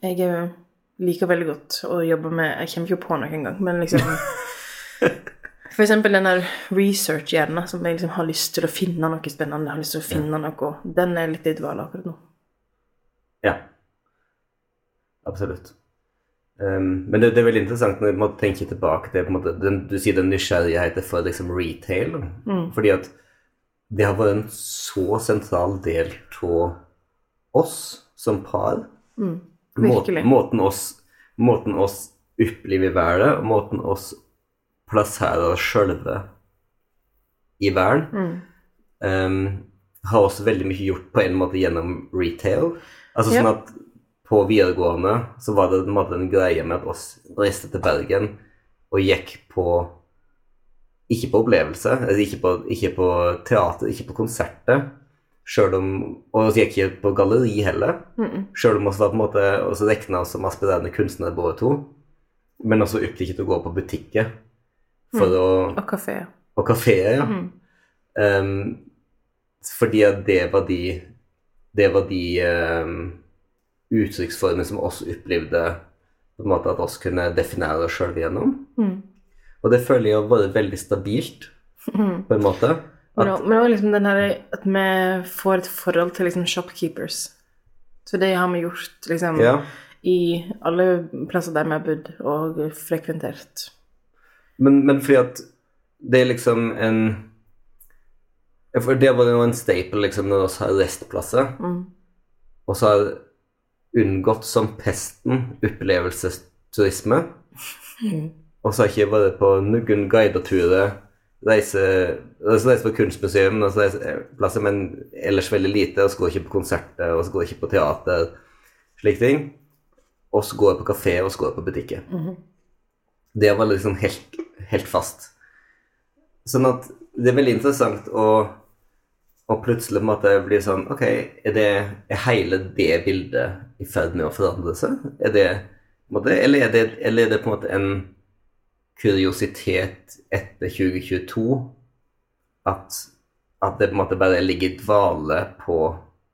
Jeg eh, liker veldig godt å jobbe med Jeg kommer ikke på noe engang, men liksom For eksempel den der research-hjernen som jeg liksom har lyst til å finne noe spennende, har lyst til å finne noe, den er litt i dvale akkurat nå. Ja. Absolutt. Um, men det, det er veldig interessant når man tenker tilbake til måte, den, Du sier den nysgjerrigheten for liksom retail. Fordi at det har vært en så sentral del av oss som par. virkelig. Måten, måten, oss, måten oss opplever verden, og måten oss plasserer oss sjølve i verden, um, har også veldig mye gjort på en måte gjennom retail. Altså yep. sånn at på videregående så var det en måte en greie med at oss reiste til Bergen og gikk på ikke på opplevelse, altså ikke på, ikke på teater, ikke på konserter, selv om, og vi gikk ikke på galleri heller, selv om vi var på en måte, også oss som aspirerende kunstnere både to, men også opptatt av å gå på butikker for å Og kafeer. og kafeer, ja. Ehm, fordi det var de Det var de um, uttrykksformene som oss opplevde på en måte at oss kunne definere oss sjøl gjennom. Og det føler jeg har vært veldig stabilt, på en måte. Men også, men også liksom den her at vi får et forhold til liksom shopkeepers. Så det har vi gjort liksom Ja. i alle plasser der vi har bodd og frekventert. Men, men fordi at det er liksom en For det var jo en staple liksom når vi har restplasser. Og så har unngått som pesten opplevelsesturisme. Og så har jeg ikke vært på noen guideturer, reise, altså reise på kunstmuseum, altså reise plasser, men ellers veldig lite. Og så går jeg ikke på konserter, og så går jeg ikke på teater, slike ting. Og så går jeg på kafé, og så går jeg på butikker. Det var liksom helt, helt fast. Sånn at det er veldig interessant å, å plutselig en måte bli sånn Ok, er, det, er hele det bildet i ferd med å forandre seg? Er det, på måte, eller, er det, eller er det på en måte en kuriositet etter 2022 at, at det på en måte bare ligger i dvale på,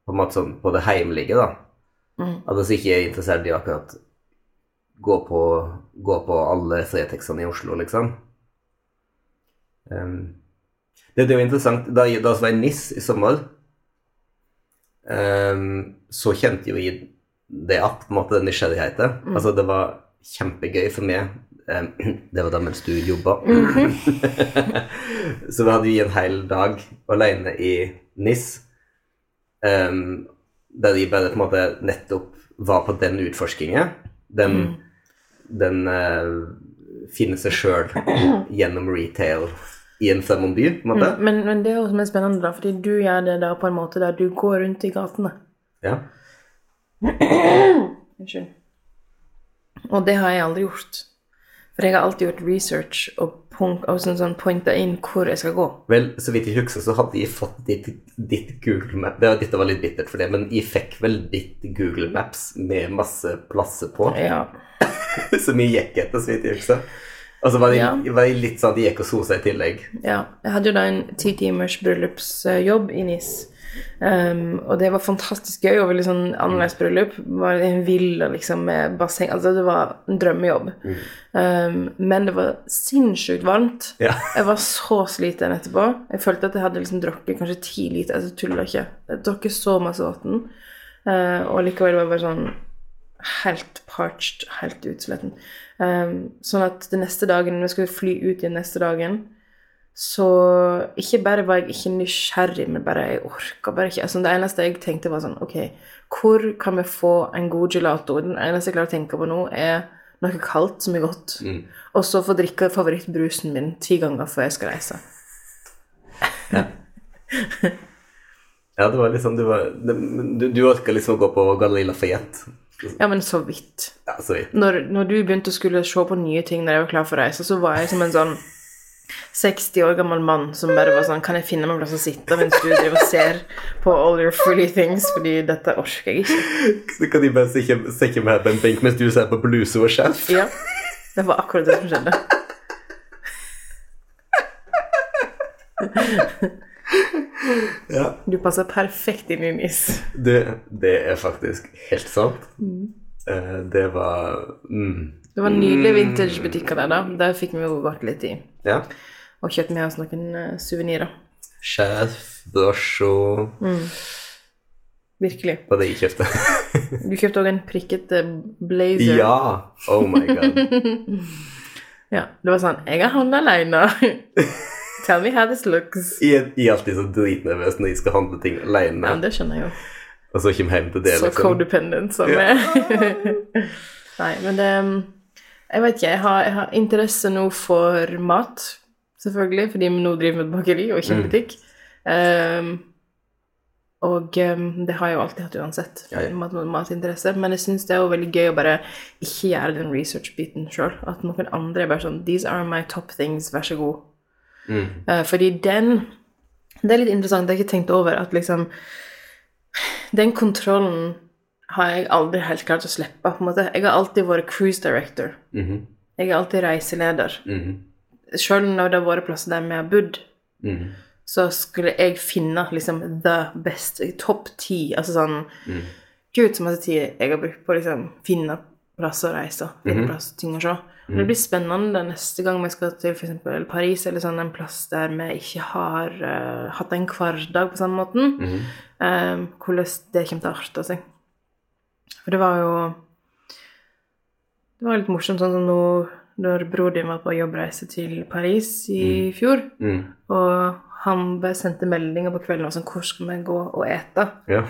på, sånn, på det heimlige, da? At vi ikke er interessert i akkurat gå på, gå på alle fretekstene i Oslo, liksom. Um, det, det er jo interessant. Da, da vi var i NIS i sommer, um, så kjente jo jeg det at, på en måte, den nysgjerrigheten. Altså, det var kjempegøy for meg. Um, det var da mens du jobba. så vi hadde vi en hel dag alene i NIS, um, der vi bare på en måte nettopp var på den utforskingen. Den, den uh, finne seg sjøl gjennom retail i en seremoni. Mm. Men, men det er jo som er spennende, da, fordi du gjør det da på en måte der du går rundt i gatene. Ja. Unnskyld. Og det har jeg aldri gjort. For jeg har alltid gjort research og, punk, og sånn, sånn pointa inn hvor jeg skal gå. Vel, så vidt jeg husker, så hadde jeg fått ditt, ditt Google Map det, Dette var litt bittert for det, men jeg fikk vel ditt Google Maps med masse plasser på, Ja. som jeg gikk etter, så vidt jeg husker. Og så var det, Ja. var de, litt sånn at de gikk og sosa i tillegg. ja. Jeg hadde jo da en ti timers bryllupsjobb i NIS. Um, og det var fantastisk gøy og veldig sånn annerledes bryllup. Var en villa liksom med basseng. Altså det var en drømmejobb. Um, men det var sinnssykt varmt. Ja. Jeg var så sliten etterpå. Jeg følte at jeg hadde liksom drukket kanskje ti liter. Altså, tuller ikke. Jeg drukket så masse vann. Uh, og likevel var det bare sånn helt parched, helt utsletten. Um, sånn at den neste dagen, når jeg skulle fly ut igjen neste dagen, så ikke bare var jeg ikke nysgjerrig, men bare jeg orka bare ikke. Altså, det eneste jeg tenkte, var sånn Ok, hvor kan vi få en god gelato? Den eneste jeg klarer å tenke på nå, er noe kaldt som er godt. Og så få drikke favorittbrusen min ti ganger før jeg skal reise. Ja, ja, det var liksom Du, var, du, du orka liksom å gå på Galila Lafayette. Ja, men så vidt. Ja, så vidt. Når, når du begynte å skulle se på nye ting når jeg var klar for å reise, så var jeg som en sånn 60 år gammel mann som bare var sånn Kan jeg finne meg en plass å sitte mens du driver og ser på all your fully things? Fordi dette orker jeg ikke. Så kan de bare sitte meg her på en benk mens du ser på bluse og skjerf. Ja. Det var akkurat det som skjedde. Ja. Du passer perfekt inn i NIS. Det, det er faktisk helt sant. Eh, Det var mm. Det var nydelige vintagebutikker der, da. Der fikk vi jo gått litt i. Ja. Og kjøpt med oss noen uh, suvenirer. Skjerf, brosjo og Virkelig. Var det jeg kjøpte. Du kjøpte òg en prikkete blazer. ja! Oh my god. Ja, Det var sånn Jeg har handla aleine. Tell me how this looks. Jeg, jeg er alltid så dritnervøs når jeg skal handle ting alene, Ja, det skjønner jeg jo. og så kommer hjem til det, Så liksom. codependent som Ja. er. Nei, men det Jeg vet ikke. Jeg har, jeg har interesse nå for mat, selvfølgelig, fordi vi nå driver med bakeri og ikke butikk. Mm. Ehm, og um, det har jeg jo alltid hatt uansett, Ja, ja. mat, matinteresse. Men jeg syns det er jo veldig gøy å bare ikke gjøre den research-biten sjøl. At noen andre er bare sånn These are my top things, vær så god. Mm. Eh, fordi den Det er litt interessant, det har jeg ikke tenkt over, at liksom Den kontrollen har jeg aldri helt klart å slippe. på en måte. Jeg har alltid vært cruise director. Mhm. Jeg er alltid reiseleder. Mhm. Sjøl når det har vært plasser der vi har bodd, Mhm. så skulle jeg finne liksom the best, topp ti. Altså sånn Mm. Gud, så masse tid jeg har brukt på å liksom finne plasser å reise. Finne Mhm. plasser, ting å se. Og Det blir spennende neste gang vi skal til eksempel Paris, eller sånn en plass der vi ikke har uh, hatt en hverdag på samme måten. Mm. eh, hvordan det kommer til å arte seg. For det var jo Det var litt morsomt, sånn som nå når bror din var på jobbreise til Paris i fjor, Mm. og han bare sendte meldinger på kvelden og sånn 'Hvor skal vi gå og ete?' Ja.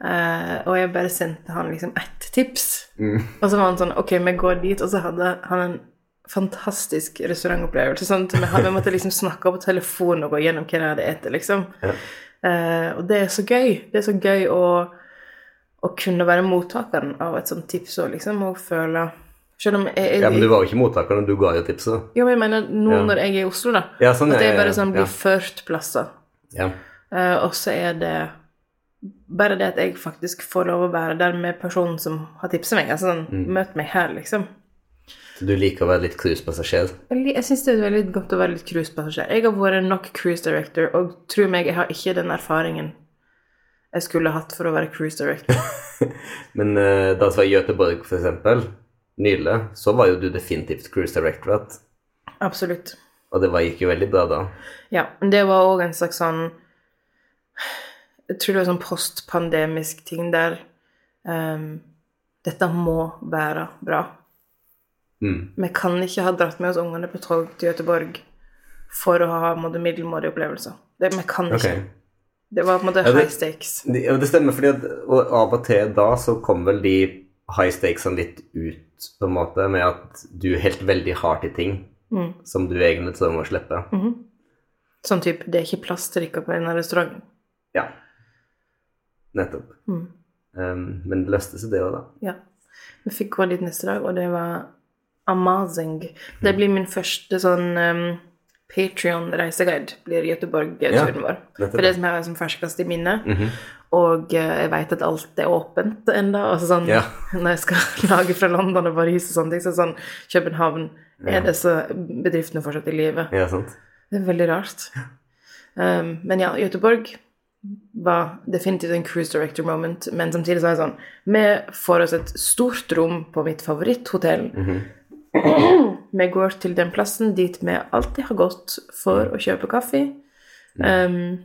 Eh, og jeg bare sendte han liksom ett tips. Mm. Og så var han sånn Ok, vi går dit. Og så hadde han en fantastisk restaurantopplevelse. Sånn at vi, vi måtte liksom snakke på telefon og gå gjennom hva jeg hadde spist, liksom. Ja. Uh, og det er så gøy. Det er så gøy å, å kunne være mottakeren av et sånt tips òg, liksom, og føle Selv jeg, jeg ja, men du var jo ikke mottakeren, du ga jo tipset. Jo, men jeg mener nå Ja. når jeg er i Oslo, da. Ja, sånn, at det jeg bare sånn blir Ja. ført plasser. Ja. Uh, og så er det bare det at jeg faktisk får lov å være der med personen som har tipset meg. Altså sånn, Mm. møt meg her, liksom. Så du liker å være litt cruisepassasjer? Jeg, syns det er veldig godt å være litt cruisepassasjer. Jeg har vært nok cruise director, og tro meg, jeg har ikke den erfaringen jeg skulle hatt for å være cruise director. Men uh, da vi var i Göteborg, for eksempel, nylig, så var jo du definitivt cruise directorate. Absolutt. Og det var, gikk jo veldig bra da. Ja, men det var òg en slags sånn Jeg tror det var sånn postpandemisk ting der um, Dette må være bra. Mm. Vi kan ikke ha dratt med oss ungene på tog til Göteborg for å ha en middelmådige opplevelser. Det, vi kan ikke. ikke. Det var på en måte Ja, det- high stakes. Det, ja, det stemmer, fordi at og av og til da så kom vel de high stakesene litt ut, på en måte, med at du helt veldig hardt i ting Mm. som du egentlig så å slippe. Mhm. Sånn type Det er ikke plass til dere på denne restauranten. Ja. Nettopp. Mm. Um, men det løste seg, det òg, da. Ja. Vi fikk gå dit neste dag, og det var amazing. Det blir min første sånn um, Patrion-reiseguide, blir Göteborg-turen vår. For det som jeg har som ferskest i minnet. Og eh, jeg vet at alt er åpent ennå. Altså sånn, Ja. Når jeg skal lage fra London og Paris og sånne ting, så sånn København er disse bedriftene fortsatt i live. Ja, sant? Det er veldig rart. Um, men ja, Göteborg var definitivt en cruise director moment, men samtidig så er det sånn Vi får oss et stort rom på mitt favoritthotell. vi går til den plassen dit vi alltid har gått for å kjøpe kaffe. Um,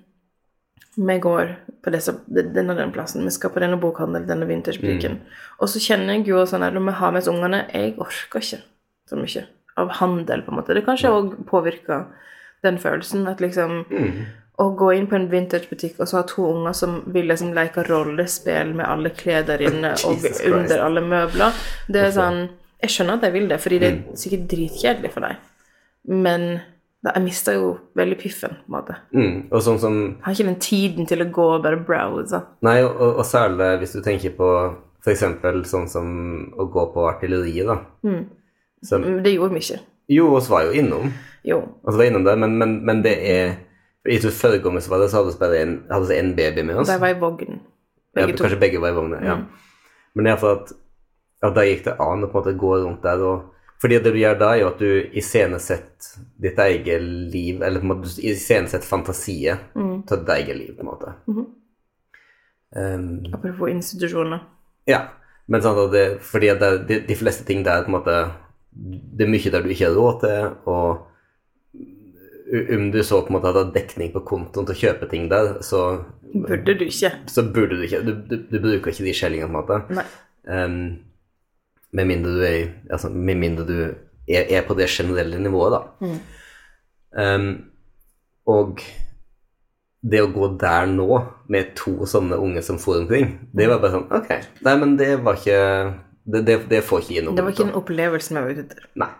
vi går på disse, den og den plassen, vi skal på denne bokhandelen, denne vintersbutikken. Og så kjenner jeg jo sånn her, når vi har med oss ungene Jeg orker ikke så mye av handel, på en måte. Det kanskje òg påvirker den følelsen at liksom Å gå inn på en vintagebutikk og så ha to unger som vil liksom leke rollespill med alle klær inne og under alle møbler Det er sånn Jeg skjønner at jeg vil det, fordi det er sikkert dritkjedelig for deg, men da, jeg mister jo veldig piffen, på en måte. Mm. Og sånn som Jeg har ikke den tiden til å gå og bare browse. Nei, og, og særlig hvis du tenker på f.eks. sånn som å gå på artilleriet, da. Som, Men Det gjorde vi ikke. jo, oss var jo innom. Jo. Altså var innom det, men, men, men det er Jeg tror forrige gang så var det, så hadde vi bare en, hadde en baby med oss. De var i vogn, Ja, to. kanskje begge var i vogna. Ja. Men det er for at, at da gikk det an å på en måte gå rundt der og fordi det du gjør da, er jo at du iscenesetter ditt eget liv, eller på en måte iscenesetter fantasiet til ditt eget liv, på en måte. um, Apropos institusjoner. ja, men sånn at det, fordi at det, de, de fleste ting der på en måte Det er mye der du ikke har råd til, og om du så på en måte hadde dekning på kontoen til å kjøpe ting der, så, Burde du ikke? så burde du ikke Du, du, du bruker ikke de skjellingene, på en måte. Nei. Um, med mindre du er altså, Med mindre du er, er på det generelle nivået, da. Um, og det å gå der nå med to sånne unge som for omkring, det var bare sånn Ok. Nei, men det var ikke Det, det, det får ikke gi noe. Det var ikke en opplevelse vi var ute etter. Nei.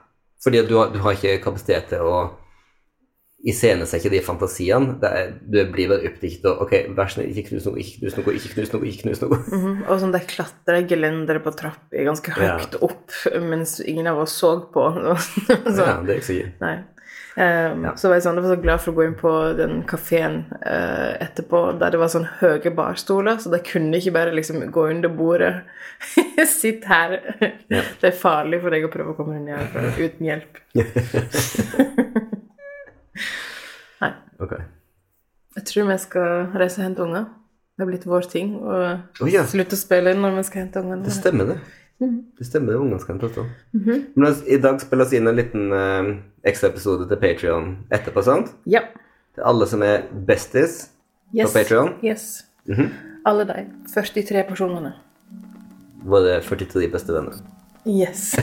Fordi du har, du har ikke kapasitet til å iscenesette de fantasiene. Det er, du blir bare oppdiktet og Ok, vær snill, ikke knus noe, ikke knus noe, ikke knus noe. ikke knus noe. Mhm. Og sånn det klatrer gelendere på trapper ganske høyt opp mens ingen av oss så på. så, Ja, det er ikke så gøy. nei. Um, Så var jeg sånn, jeg var så glad for å gå inn på den kafeen uh, etterpå der det var sånn høye barstoler, så de kunne ikke bare liksom gå under bordet. Sitt her. Det er farlig for deg å prøve å komme deg ned herfra uten hjelp. Nei. Okay. Jeg tror vi skal reise og hente unger. Det er blitt vår ting å oh, ja, slutte å spille inn når vi skal hente ungene. det stemmer det. Det stemmer det, ungene skal hente også. Men la oss- i dag spilles inn en liten uh, ekstra episode til Patreon etterpå, sant? Ja. Til alle som er besties Yes. på Patreon. Yes. Alle de 43 personene. Våre 43 beste venner. Yes.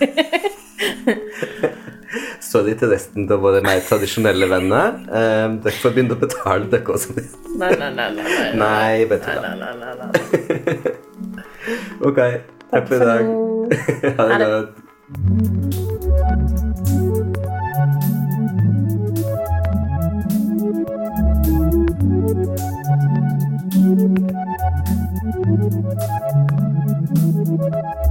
Sorry til resten av våre mer tradisjonelle venner. Um, dere får begynne å betale dere også. Nei, nei, nei. nei, nei. Nei, vet du Nei, hva. nei, nei, nei. Ok, takk for i dag. Ha det godt. Thank